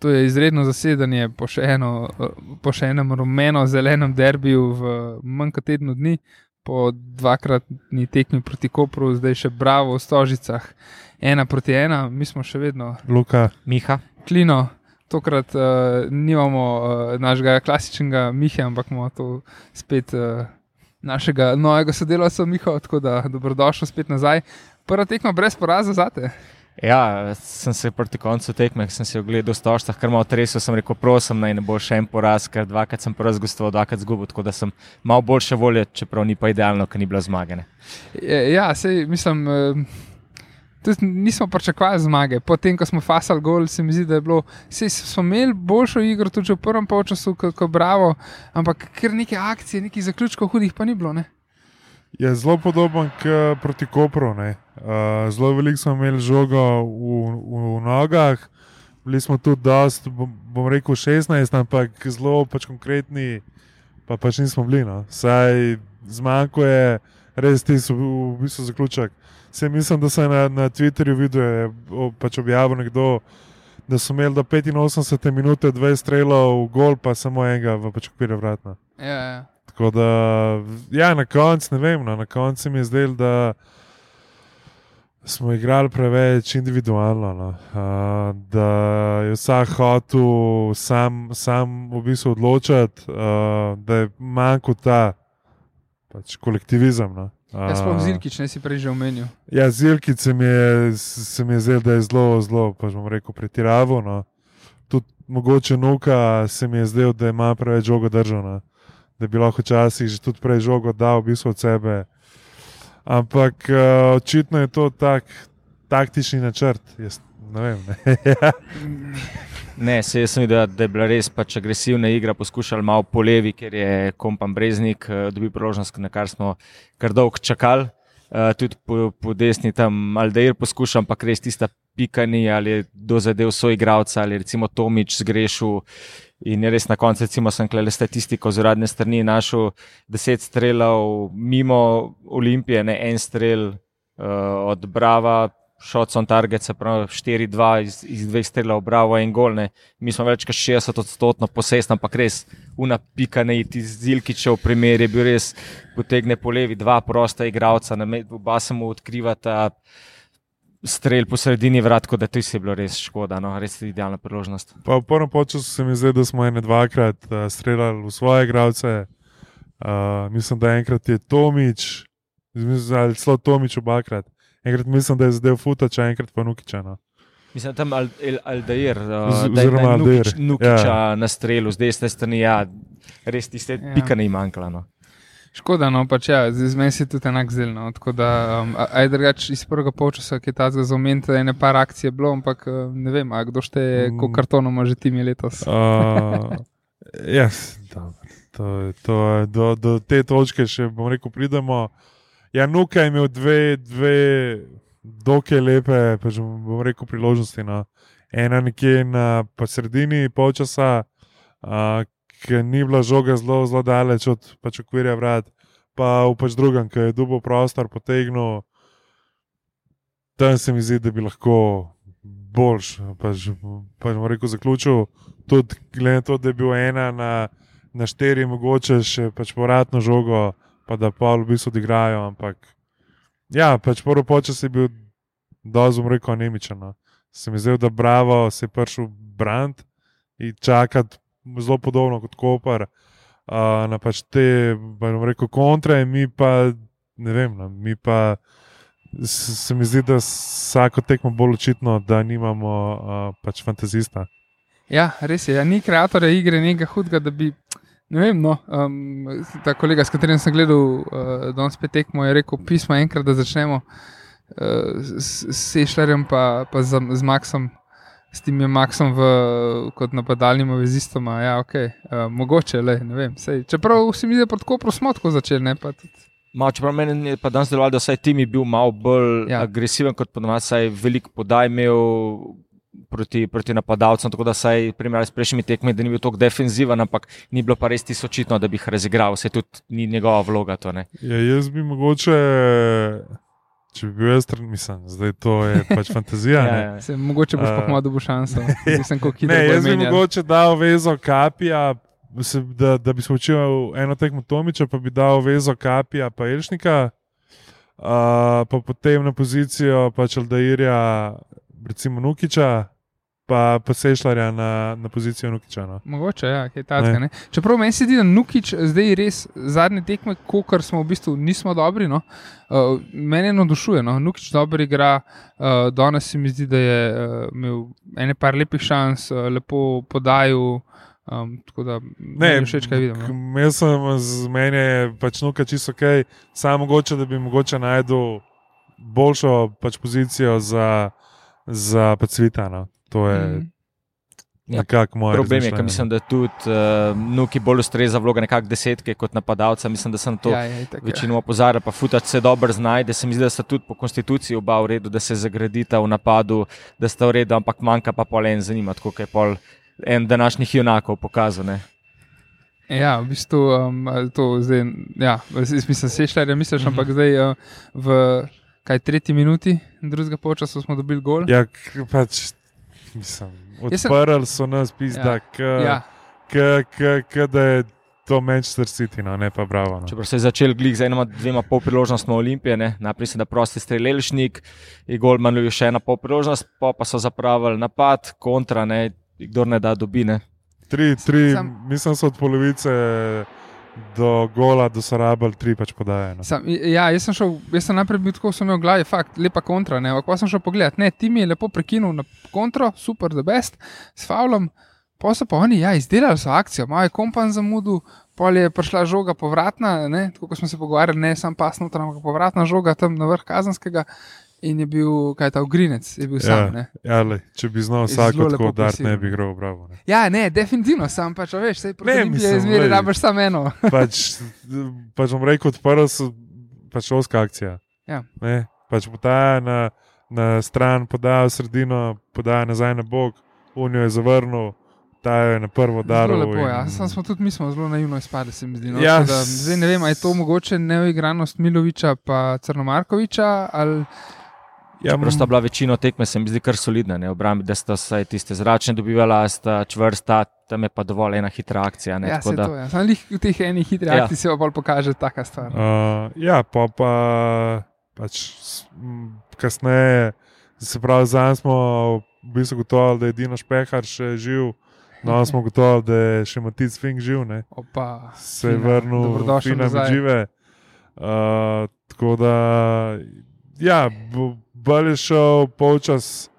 To je izredno zasedanje po še, eno, po še enem rumeno-zelenem derbiju v manj kot tednu dni, po dvakratni tekmi proti Kopru, zdaj še Bravo v Stožicah, ena proti ena, mi smo še vedno. Luka, Miha. Klino, tokrat uh, nimamo uh, našega klasičnega Miha, ampak imamo tu spet uh, našega novega sodelavca Miha, tako da dobrodošel spet nazaj. Prva tekma brez poraza zate. Ja, sem se proti koncu tekme, sem se ogledal v stožcah, kar malo tresel, sem rekel, prosim, naj ne bo še en poraz, ker dvakrat sem prvi zgostoval, dvakrat zgubil, tako da sem malo boljše volje, čeprav ni pa idealno, ker ni bilo zmagane. Ja, sej, mislim, tudi nismo pričakovali zmage. Potem, ko smo fasali gol, se mi zdi, da je bilo, sej, smo imeli boljšo igro tudi v prvem polčasu, kot Bravo, ampak ker neke akcije, nekih zaključkov hudih pa ni bilo. Ne? je zelo podoben proti Kopru. Uh, zelo veliko smo imeli žogo v, v, v nogah, bili smo tudi dost, bom, bom rekel, 16, ampak zelo pač konkretni, pa pač nismo bili. No. Saj zmanjkuje res ti so v bistvu zaključek. Se mislim, da sem na, na Twitterju videl, je pač objavil nekdo. Da so imeli do 85 minut, dve strelov v gol, pa samo enega v pač okviru vratna. Ja, ja. Tako da, ja, na koncu, ne vem, no, na koncu mi je zdelo, da smo igrali preveč individualno. No. Uh, da je vsak hotel sam, sam v bistvu odločati, uh, da je manjko ta pač, kolektivizem. No. Uh, Jaz pa Zilkič, ne si prej že omenil. Ja, Zilkič se mi je, se mi je zdelo, da je zelo, zelo, pa bom rekel, pretiraval. No. Tudi mogoče nuka se mi je zdelo, da ima preveč žogo držano da bi lahko včasih že tudi prej žogo dal v bistvu od sebe. Ampak uh, očitno je to tak taktični načrt. Jaz, ne vem. Ne. Ne, se jaz sem videl, da je bila res pač agresivna igra, poskušali malo po levi, ker je kompan Breznik dobil priložnost, na kar smo kar dolgo čakali. Uh, tudi po, po desni tam Aldeir poskušam, ampak res tista pika ni ali je dozadev svoj igralca ali recimo Tomič zgrešil. In res na koncu, recimo, sem gledal statistiko z uradne strani, našel deset strelov mimo Olimpije, ne en strel uh, od Brava, šot on target, se pravi 4-2 iz, iz dveh strelov, Bravo in gol. Ne. Mi smo več kot 60 odstotno posest, ampak res una pika ne iti z Zilkičev primer je bil res potegne po levi, dva prosta igralca, oba se mu odkrivata strelj po sredini vrat, da to je bilo res škoda, no? res idealna priložnost. Pa v prvem času se mi zdi, da smo ene dvakrat uh, streljali v svoje igralce. Uh, mislim, da enkrat je Tomič, ali celo Tomič obakrat. Enkrat mislim, da je zdaj Futača, enkrat pa Nukičana. Mislim, tam Aldair, uh, da je Nukič, Nukiča ja. na strelu, zdaj ste strani, ja, res tiste ja. pika ne manjkalo. No? Škoda, no pač ja, z meni je tudi enak zeleno. Tako da, um, aj drugač iz prvega polčasa, ki je ta za zomen, da je ne par akcije bilo, ampak ne vem, kdo šteje, koliko mm. kartonov ima že timi letos. uh, yes, to, to, do, do te točke še bom rekel, pridemo. Ja, Nuka je imel dve, dve dokaj lepe, pa že bom rekel, priložnosti. No. Ena nekje na sredini polčasa. Uh, ki ni bila žoga zelo, zelo daleč od pač okvirja vrat, pa v pač drugem, ki je dubo prostor potegnil, tam se mi zdi, da bi lahko boljš, pač, pač rekel, zaključil. Tudi glede na to, da je bil ena na, na štiri, mogoče še pač povratno žogo, pa da pa v bistvu odigrajo. Ampak ja, pač prvo počas je bil dozum rekel anemičen. No. Se mi zdi, da bravo se je prišel brand in čakati zelo podobno kot Koper, uh, na pač te, bomo rekel, kontre, mi pa ne vem, no, mi pa se mi zdi, da vsako tekmo bolj očitno, da nimamo uh, pač fantazista. Ja, res je, ja, ni kreatorja igre nekaj hudega, da bi. Vem, no, um, ta kolega, s katerim sem gledal uh, danes spet tekmo, je rekel: pismo enkrat, da začnemo uh, s Sešljerjem, pa, pa z, z Maxom, s tem je Maxom v, kot napadalnim vezistom. Ja, okay. uh, mogoče le, ne vem. Sej, čeprav se mi zdi, da tako smo tako začeli. Ne, Malo, čeprav meni je pa danes delovalo, da je tim bil malo bolj ja. agresiven kot ponovadi, saj veliko podaj imel. Proti, proti napadalcem, tako da se je primerjal s prejšnjimi tekmami, da ni bil tako defenziven, ampak ni bilo pa res tisto očitno, da bi jih razigral, vse tudi ni njegova vloga. To, ja, jaz bi mogoče če bi bil jaz, mislim, zdaj to je pač fantazija. Ja, ja. Se, mogoče boš pa Uh, kmalo dobil šanso. Mislim, kako Ne, jaz bi mogoče dal vezo kapija, se, da, da bi se učil eno tekmo Tomiča, pa bi dal vezo kapija pa Elšnika, uh, pa potem na pozicijo pač Aldairja, recimo Nukiča, pa, pa Sešljarja na, na pozicijo Nukiča. No. Mogoče, ja, kaj takega. ne. Čeprav meni se zdi, da Nukič zdaj res zadnje tekme, kot smo v bistvu nismo dobri. No, uh, mene navdušuje. No. Nukič dobro igra, uh, danes se mi zdi, da je uh, imel ene par lepih šans, uh, lepo podajal. Um, tako da Ne, všeč, kaj vidim. No. Jaz sem z meni je pač nuka čisto ok, samo mogoče, da bi mogoče najdel boljšo pač pozicijo za, za pač svita. No. To je Mhm. mm. Ja, nekako moje. Problem je, ker mislim, da tudi uh, Nuki bolj ustreza vloga nekako desetke kot napadalca. Mislim, da sem to Ja, je, itak, ja. večino opozarjal, pa Futač se dobro znajde. Se mi zdi, da sta tudi po konstituciji oba v redu, da se zagradita v napadu, da sta v redu, ampak manjka pa pol en zanima, tako kot je pol en današnjih junakov pokazal. Ne? Ja, v bistvu um, to zdaj, ja, jaz mislim, sešljar, misliš, ampak Mhm. zdaj uh, v kaj tretji minuti drugega počasa smo dobili gol. Ja, pač, mislim, Jaz sem- odprli so nas, pizda, Ja. ja. da je to Manchester City, no, ne pa bravo. No. Čeprav se je začel glik z enoma, dvema pol priložnostma Olimpije, ne? najprej se da prosti strelješnik, in Goldman je še ena pol priložnost, pa, pa so zapravili napad, kontra, ne? kdo ne da dobine. Tri, tri, mislim, so od polovice do gola, do Sarabal, tri pač podaje. No. Ja, jaz sem, šel, jaz sem najprej bil tako, sem imel v glavi, fakt, lepa kontra. Ne, ampak pa sem šel pogledat, ne, ti mi je lepo prekinil na kontro, super, da best, s Favlom. Pa so pa oni, ja, izdelali so akcijo, malo je kompan zamudil, pol je prišla žoga povratna, ne, tako kot smo se pogovarjali, ne sam pas noter, ampak povratna žoga tam na vrh Kazanskega in je bil, kaj ta ugrinec, je bil sam. Ne. ja, lej, če bi znal Je vsak tako dart, ne bi igral bravo. Ne. Ja, ne, definitivno, sam pač, veš, proti Olimpiji mislim, izmeri, glej. rabaš samo eno. Pač, pač bom rekel, odprl so pač šolska akcija. Ja. Ne, pač podaja na, na stran, podaja v sredino, podaja nazaj na bok, unijo je zavrnil, ta je na prvo daro. Lepo, in- ja. Sam smo tudi mi smo zelo naivno izpadli, se mi zdi. No? Ja, da, zdaj ne vem, ali je to mogoče neuigranost Miloviča pa Crnomarkoviča ali Ja, Čeprav sta bila večina tekme, se mi zdi kar solidna, ne obrambi, da sta vsaj tiste zračne dobivala, sta čvrsta, tam je pa dovolj ena hitra akcija. Ne, ja, se da- to je. Samo lih v teh enih hitrih Ja. akcij se pa bolj pokaže taka stvar. Uh, ja, pa pa pač m, kasneje, se pravi, zdaj smo v bistvu gotovili, da je Dino Špehar še živ. No, smo gotovi, da je še Matic Fink živ, ne? Opa, se je vrnil Fina nazaj. Žive. Uh, tako da, ja, bo- bolj je šel polčas,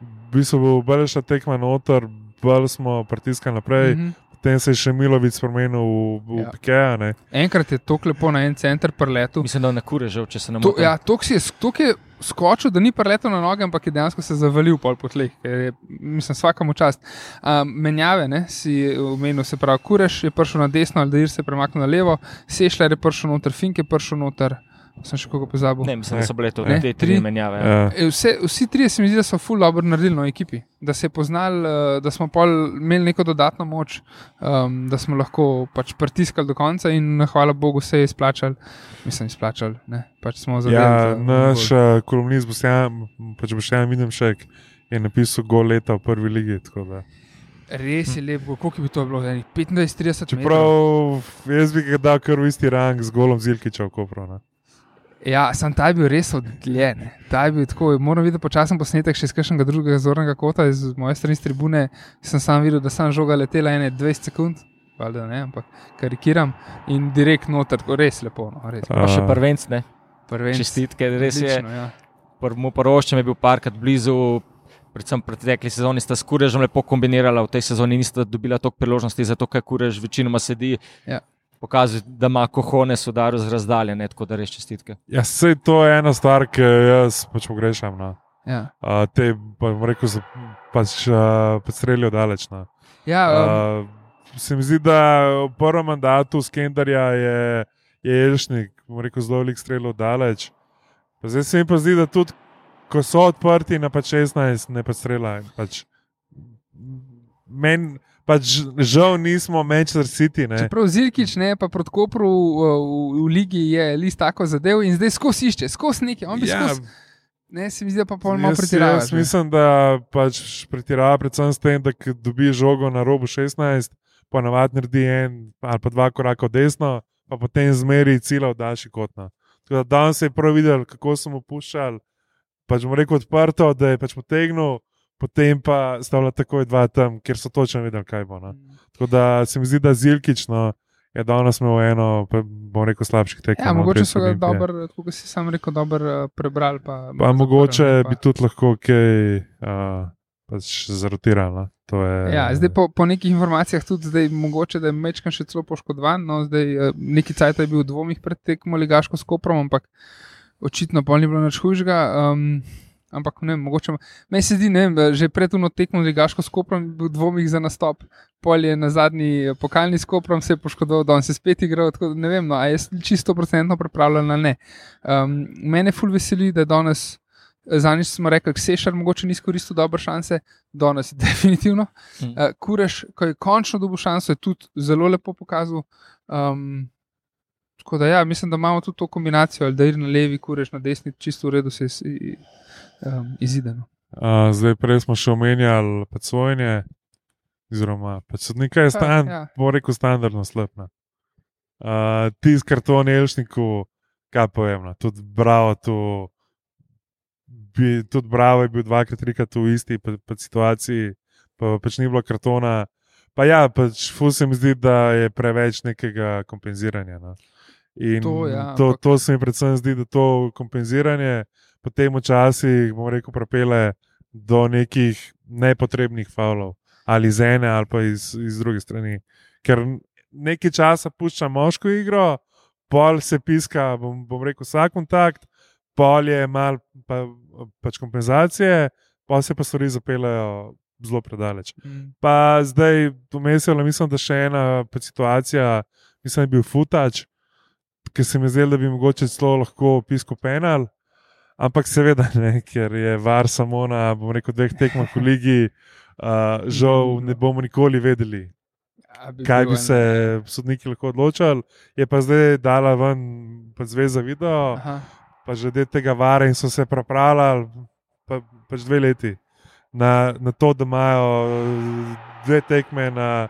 v bistvu bo bolj je šla tekma noter, bolj smo pritiskali naprej. Mhm. Potem se je še Milovic spremenil v, v Ja. ja. Pikeja. ne. Enkrat je tako lepo na en center preletel. Mislim, da ne kure že, če se ne To, motim. ja, tok je, tok je skočil, da ni preletel na noge, ampak je dejansko se zavalil pol po tleh. ker Je, mislim, vsakemu čast. Um, menjave, ne, si omenil, se pravi, Kureš je prišel na desno, Aldair se je premaknil na levo, Sešljar je prišel noter, Fink je prišel noter, sem še koga pozabil. Ne, mislim, da so bile to Ne, te tri. tri menjave. Ja. Ja. E, Vse, vsi trije se mi zdi, da so ful dobro naredili na ekipi, da se je poznal, eh, da smo imeli neko dodatno moč, um, da smo lahko pač pritiskali do konca in hvala Bogu se je izplačal. Mislim, izplačal, ne, pač smo zadeli. Ja, za naš uh, kolumnist Boštjan, pač Boštjan Videmšek, je napisal gol leta v prvi ligi. tako da. Res je lepo, koliko bi to bilo, enih 25-30 metrov. Čeprav jaz bi ga dal kar v isti rang z golom Zilkiča v Kopru. Ja, sem ta je bil res odljen. Je bil tako, moram videti počasen posnetek še iz kakšnega drugega zornega kota, iz moje strani tribune. Sem sam videl, da sem žoga letela ene 20 sekund, valjda ne, ampak karikiram in direkt noter, tako res lepo. No, res. Pa še prvenc, ne. Prvenc. Čestitke, res je. Odlično, ja. Prvemu poroščem je bil parkrat blizu. Predvsem pretekli sezoni sta s Kurežem lepo kombinirala, v tej sezoni nista dobila toliko priložnosti, zato ker Kurež večinoma sedi. Ja. Pokazuje, da ima kohone sodaru z razdalje, ne, tako da res čestitke. Ja, sej to je ena stvar, ki jaz pač pogrešam. No. Ja, Uh, te, pa bom rekel, so pač uh, strelijo daleč. No. ja um, Uh, se mi zdi, da v prvem mandatu Skendarja je, je bom rekel, zelo velik strelov daleč. Pa zdaj se mi pa zdi, da tudi, ko so odprti na pač 16, ne pa strela. Pač, men, pač žal nismo Manchester City. Ne. Čeprav Zirkič ne, pa proti Kopru v, v, v ligi je list tako zadev in zdaj skozi išče, skozi nekaj. On bi Ja, skozi, ne, se mi zdi, da pa pol malo jaz, pretirava. jaz mislim, da pač pretirava predvsem s tem, da dobi žogo na robu 16, pa navadno naredi en ali pa dva koraka v desno, pa potem zmeri cilja v daljši kot. No. Tako da danes je prav videl, kako so mu puščali. Pač mu rekel odprto, da je pač potegnil, potem pa stavlja takoj dva tam, ker so točno vedeli, kaj bo. No. Tako da se mi zdi, da zilkično je danes imel eno, pa bom rekel, slabših tekem. Ja, no, mogoče so ga dobro, kot si sam rekel, dobro prebrali. Pa, Pa mogoče pa. bi tudi lahko kaj uh, pač zarotirala. To je, Ja, zdaj po, po nekih informacijah tudi zdaj mogoče, da je Mečkan še celo poškodovan. No, zdaj, eh, neki cajt je bil v dvomih pred tekmo Ligaško s Koprom, ampak očitno pa ni bilo nič hujšega. Um, ampak ne, mogoče. Meni se zdi, ne, že pred uno tekmo Ligaško s Koprom je bil dvomih za nastop. Pol je na zadnji eh, pokalni s Koprom se je poškodoval, da on se spet igral. Tako ne vem, no, a je čisto procentno pripravljen ali ne. Um, mene ful veseli, da danes. Zanič smo rekli, da Sešar mogoče ni izkoristil dobre šanse, danes definitivno. Mm. Uh, Kureš, ko je končno dobil šanso, je tudi zelo lepo pokazal. Um, tako da ja, mislim, da imamo tudi to kombinacijo, ali da je na levi, kureš na desni, čisto v redu se um, izide. No. Uh, zdaj, prej smo še omenjali sojenje, oziroma sodnika je stan, ja. bo rekel, standardno slepna. Uh, ti z karton Elšniku, kaj povem, no, tudi bravo, tu, bi, tudi bravo je bil dvakrat, trikrat v isti pa, pa situaciji, pa pač ni bilo kartona. Pa ja, pač ful se mi zdi, da je preveč nekega kompenziranja. No. In To, ja, to, ampak- to se mi predvsem zdi, da to kompenziranje potem včasih, bomo rekel, prepele do nekih nepotrebnih faulov, ali iz ene, ali pa iz, iz druge strani. Ker nekaj časa pušča moško igro, pol se piska, bom, bom rekel, vsak kontakt, pol je mal pa, pač kompenzacije, pa se pa stvari zapeljejo zelo predaleč. Mm. Pa zdaj, vmes je bila, mislim, da še ena situacija, mislim, da je bil futač, ki se mi zdi, da bi mogoče celo lahko pisko penal. Ampak seveda ne, ker je var samo na, bom rekel, dveh tekmah v ligi, uh, žal ne bomo nikoli vedeli, Ja, kaj bi se sodniki lahko odločili. Je pa zdaj dala ven pa zveza video, Aha. pa že del tega vara in so se pripravljali, pa, pač dve leti na, na to, da imajo dve tekme na,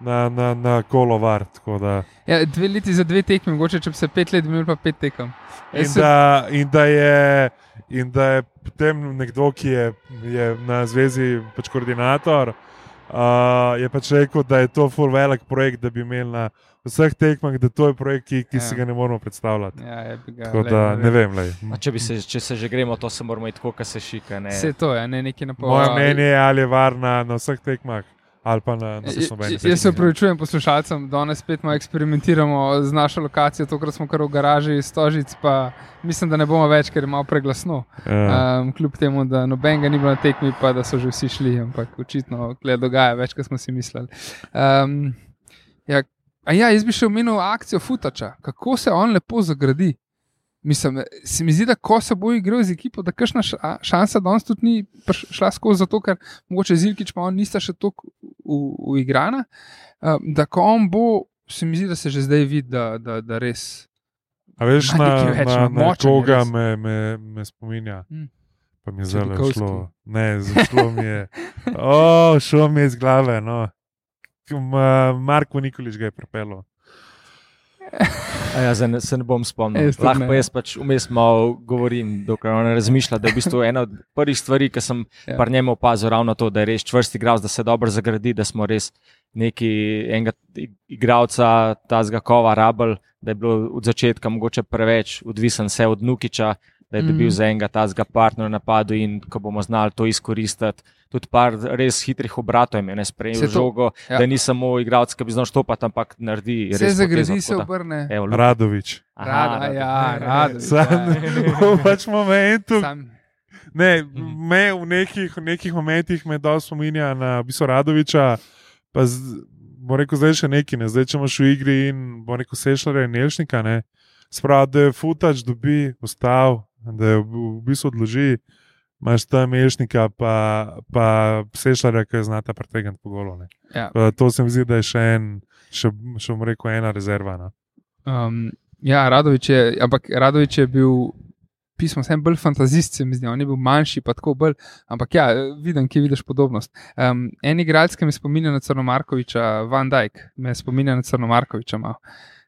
na, na, na kolo var. tako da- Ja, dve leti za dve tekme, mogoče če bi se pet let imel, pa pet tekem. In se- da, in, da je, in da je potem nekdo, ki je, je na zvezi pač koordinator, uh, je pač rekel, da je to full velik projekt, da bi imeli na vseh tekmah, da to je projekt, ki, ki Ja. si ga ne moremo predstavljati. Ja, ga, Tako da vem. ne vem. Lej. A če, bi se, če se že gremo, to se moramo iti kot se šika. Ne? Vse to je, ne neki napol. Moje mnenje je, ali je varna na vseh tekmah, ali pa na, na vseh nobenih. Jaz se upravičujem poslušalcem, danes spet malo eksperimentiramo z našo lokacijo, tokrat smo kar v garaži, stožic, pa mislim, da ne bomo več, ker je malo preglasno. Ja. Um, kljub temu, da noben ga ni bilo na tekmi, pa da so že vsi šli, ampak očitno gleda dogaja več, kot smo si mislili. Um, ja, a ja, jaz bi še omenil akcijo Futača, kako se on lepo zagradi. Mislim, se mi zdi, da ko se bo igral z ekipo, da kakšna ša- šansa danes tudi ni šla skozi, zato ker mogoče Zilkič pa on nista še tako uigrana. Um, da ko on bo, se mi zdi, da se že zdaj vidi, da, da, da res. A veš, na, več, na, na koga me, me, me spominja. Mm. Pa mi je zelo šlo. Ne, zašlo mi je. O, šlo mi je iz glave. No. Ma- Marko Nikolič ga je pripeljal. A Ja, zdaj se ne bom spomnil. Jaz Lahko pa jaz pač vmes malo govorim, dokler on razmišlja, da je v bistvu ena od prvih stvari, ki sem Ja. ja. par njemu opazil, ravno to, da je res čvrst igralec, da se dobro zagradi, da smo res neki enega ig- igralca, ta zgakova, rabel, da je bilo od začetka mogoče preveč odvisen vse od Nukiča, da je dobil za enega tazga partnerja napadu in ko bomo znali to izkoristiti. Tudi par res hitrih obratov je ne Se sprejel žogo, ja. ja. da ni samo igralec, ki bi znal štopati, ampak naredi. Se res se tako da- obrne. Evo. Radovič. Aha, Rada, ja, Radovič. Sam v pač momentu, Sam, ne, Mhm. me v nekih, v nekih momentih me dosti spominja na Biso Radoviča. Pa z, bom rekel, zdaj še neki, ne. zdaj če imaš v igri in bom rekel Sešlere in Nelšnika, ne. Spravo, da je futač dobi, ustav, da je v, v bistvu odloži. Imaš tam Mešnika, pa, pa Sešljarja, ki znata pretegniti po golo. ne. Ja. To se mi zdi, da je še en, še, še bom rekel, ena rezerva. No. Um, ja, Radovič je, ampak Radovič je bil pismo, sem bolj fantazist, se mi zdi, on je bil manjši, pa tako bolj. Ampak ja, vidim, kje vidiš podobnost. Um, en igralec, ki me spominja na Crnomarkoviča, Van Dijk, me spominja na Crnomarkoviča. Malo.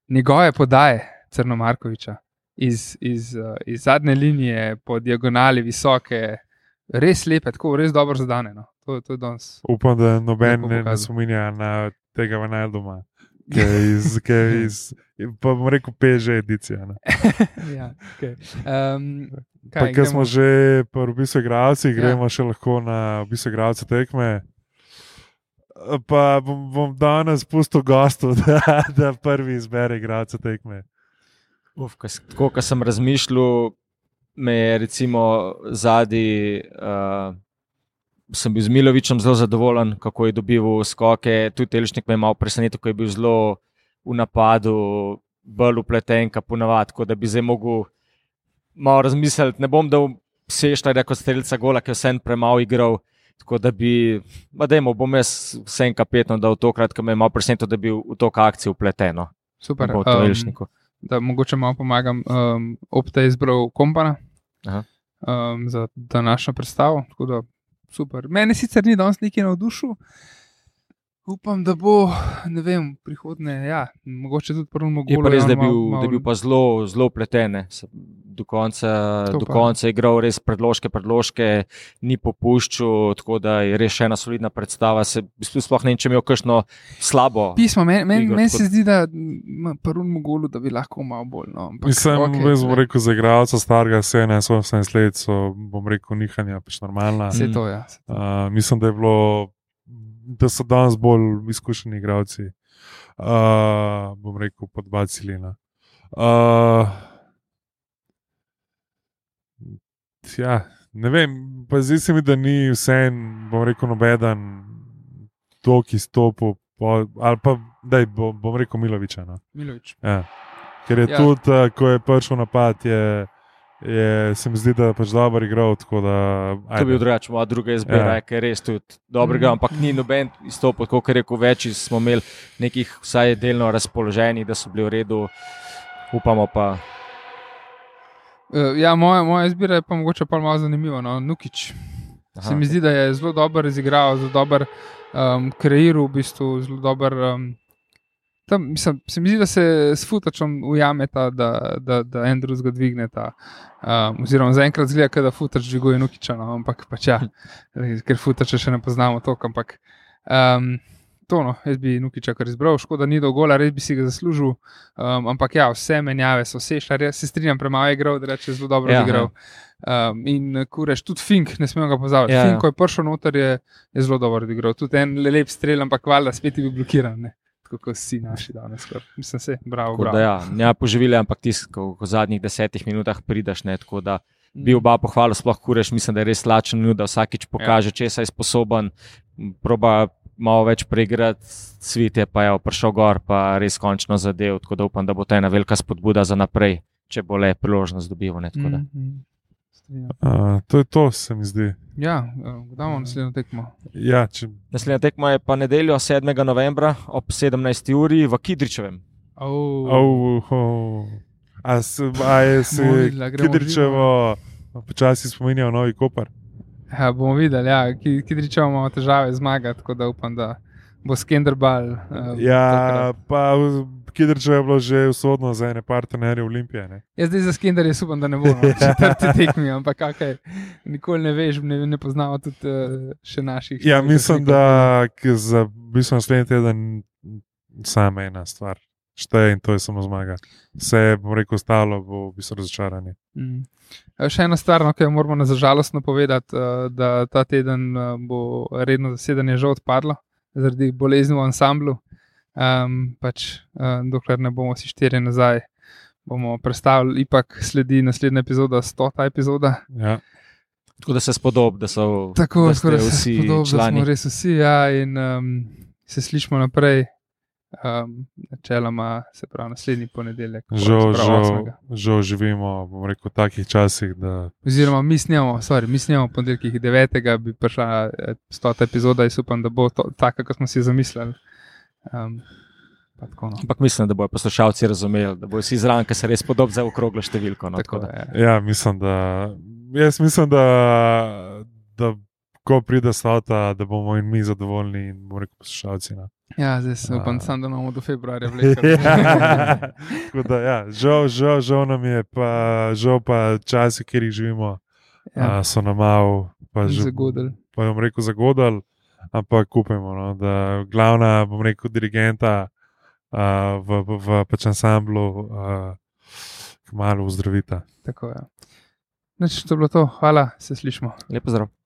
Njegove podaje Crnomarkoviča iz, iz, uh, iz zadnje linije, po diagonali, visoke, res lepe, tako res dobro zadane. No. To, to danes. Upam, da noben ne, ne spominja na tega Vanaldoma, ki je iz, ki je iz pa bom rekel, peže edicija. Ja, okay. um, Pa, ker smo že pri bistvu igralci, Ja. gremo še lahko na v bistvu igralce tekme. Pa bom, bom danes pustil gostu, da, da prvi izbere igralce tekme. Uf, kas, tako, ko sem razmišljal, me je recimo zadnji. Uh, sem bil z Milovičem zelo zadovoljen, kako je dobival skoke. Tudi Elžnik me je malo presenetil, ko je bil zelo v napadu, bolj upleten, kot ponavadi. Tako da bi zdaj mogel malo razmisliti. Ne bom dal seštarja kot strelca gola, ki je vsem premalo igral. Tako da bi, dajmo, bom jaz vsem kapetom dal tokrat, ko me je malo presenetil, da bi v to akcijo upleteno. Super. Bo to um, Elžniku. Da mogoče malo pomagam. Um, Opta je izbral kompana Aha. um, za današnjo predstavo. tako Da, super. Mene sicer ni danes nekaj navdušil. Upam, da bo, ne vem, prihodne, ja, mogoče tudi prvo Je mogoče. pa res, da je bil, da je bil pa zelo, zelo pleten. Do konca, do konca je igral res predložke, predložke, ni popuščal, tako da je res še ena solidna predstava. Se, v bistvu sploh ne vem, če je imel kakšno slabo. Pismo, meni men, Igor, men tako- se zdi, da ima prvo mogolo, da bi lahko malo bolj. No, ampak, Mislim, okay, jaz bom rekel, za igralca starega 17 let so, bom rekel, nihanja pač normalna. Saj to, ja. saj to. Uh, mislim, da, je bilo, da so danes bolj izkušeni igralci. Uh, bom rekel, pod dva cilina. Uh, ja, ne vem, pa zdi se mi, da ni vse, bom rekel, nobeden tok izstopil, ali pa, da bom, bom rekel, Miloviča. No. Milovič. Ja. Ker je Ja. ja. tudi, uh, ko je prišel napad, je, je, se mi zdi, da je pač dobro igral. tako Da, To bi bil drugače, moja druga izbira, Ja. ker res tudi dobrega, Mhm. ampak ni noben izstopil, kot je rekel, več smo imeli nekih vsaj delno razpoloženih, da so bili v redu, upamo pa. Uh, ja, moja, moja izbira je pa mogoče pa malo zanimiva. No? Nukič. Se mi zdi, da je zelo dober izigral, zelo dober um, kreiral, v bistvu zelo dober. Um, tam, mislim, se mi zdi, da se s futačem ujameta, da, da, da en drugega dvigneta. Um, oziroma, zaenkrat zgleda, da futač dviguje nukiča, no? ampak pač ja, ker futača še ne poznamo toliko. Ampak um, to, no, jaz bi nukiča kar izbral, škoda ni do gola, res bi si ga zaslužil. Um, ampak ja, vse menjave so vse, šar jaz se strinjam, premalo je igral, da reče zelo dobro Ja, ja, igral. Um, in kureš, tudi Fink, ne smemo ga pozabiti. Ja, Ja, ja. Fink, ko je prišel noter, je, je zelo dobro odigral. Tudi en le- lep strel, ampak valjda spet je bil blokiran. Ne? Tako kot vsi naši danes. Mislim, se, bravo, Tako bravo. Da, ja, ne poživili, ampak ti, ko v zadnjih desetih minutah prideš. Ne, tako da bi Mm. oba pohvalil, sploh kureš, mislim, da je res lačen, da vsakič pokaže, ja. česa je sposoben, proba malo več preigrati, svet je pa je prišel gor, pa res končno zadev. Tako da upam, da bo to ena velika spodbuda za naprej, če bo le priložnost dobil. Ne, tako da. Mm, mm. Strinjam. Uh, to je to, se mi zdi. Ja, uh, damo naslednjo tekmo. Ja, če, Naslednja tekma je pa nedeljo 7. novembra ob 17. uri v Kidričevem. Oh, oh, oh. A, se, a je se Bomo videli, a gremo Kidričevo počasi spominjal novi kopar? Ja, bomo videli, ja, ki, ki rečemo, imamo težave zmagati, tako da upam, da bo Skenderbal. Uh, Ja, pa Kidričevo je bilo že usodno za ene partnerje Olimpije. Ne? Jaz zdaj za Skender jaz upam, da ne bomo no, četrti tekmi, ampak okay, nikoli ne veš, ne, ne poznamo tudi uh, še naših. Ja, mislim, da za v bistvu naslednji teden sama ena stvar. Šteje in to je samo zmaga. Vse, bom rekel, ostalo bo v bistvu razočaranje. Mm. Eh, Še ena stvar, no, ki jo moramo na zažalostno povedati, eh, da ta teden eh, bo redno zasedanje že odpadlo zaradi bolezni v ansamblu. Um, pač, uh, dokler ne bomo vsi štiri nazaj, bomo predstavili, ipak sledi naslednja epizoda, stota epizoda. Ja. Tako da se spodob, da so Tako da skoraj se vsi da člani. smo res vsi, ja, in um, se slišimo naprej Um, načeloma se pravi naslednji ponedeljek. Žal, žal, žal živimo bom rekel, v takih časih, da Oziroma, mi snemamo, sorry, mi snemamo ponedeljkih 9. bi prišla eh, stota epizoda in upam, da bo to taka, kot smo si zamislili. Um, pa tako, no. Ampak mislim, da bodo poslušalci razumeli, da bo vsi zraven, ker se res podob za okroglo številko. No, tako tako da, ja. Ja, mislim, da, jaz mislim, da, da ko pride slota, da bomo in mi zadovoljni, in bomo rekel, poslušalci. No. ja, zdaj se upam, A. sam, da ne bomo do februarja vlekli. Ja. Tako da, ja, žal, žal, žal nam je, pa žal pa časi, kjer jih živimo, ja, ja. so nam malo, pa že zagodili. Pa bom rekel, zagodali, ampak upajmo, no, da glavna, bom rekel, dirigenta uh, v, v, v pač ansamblu uh, kmalo uzdravita. Tako je. Ja. Nič, to je bilo to, hvala, se slišmo. Lepo zdrav.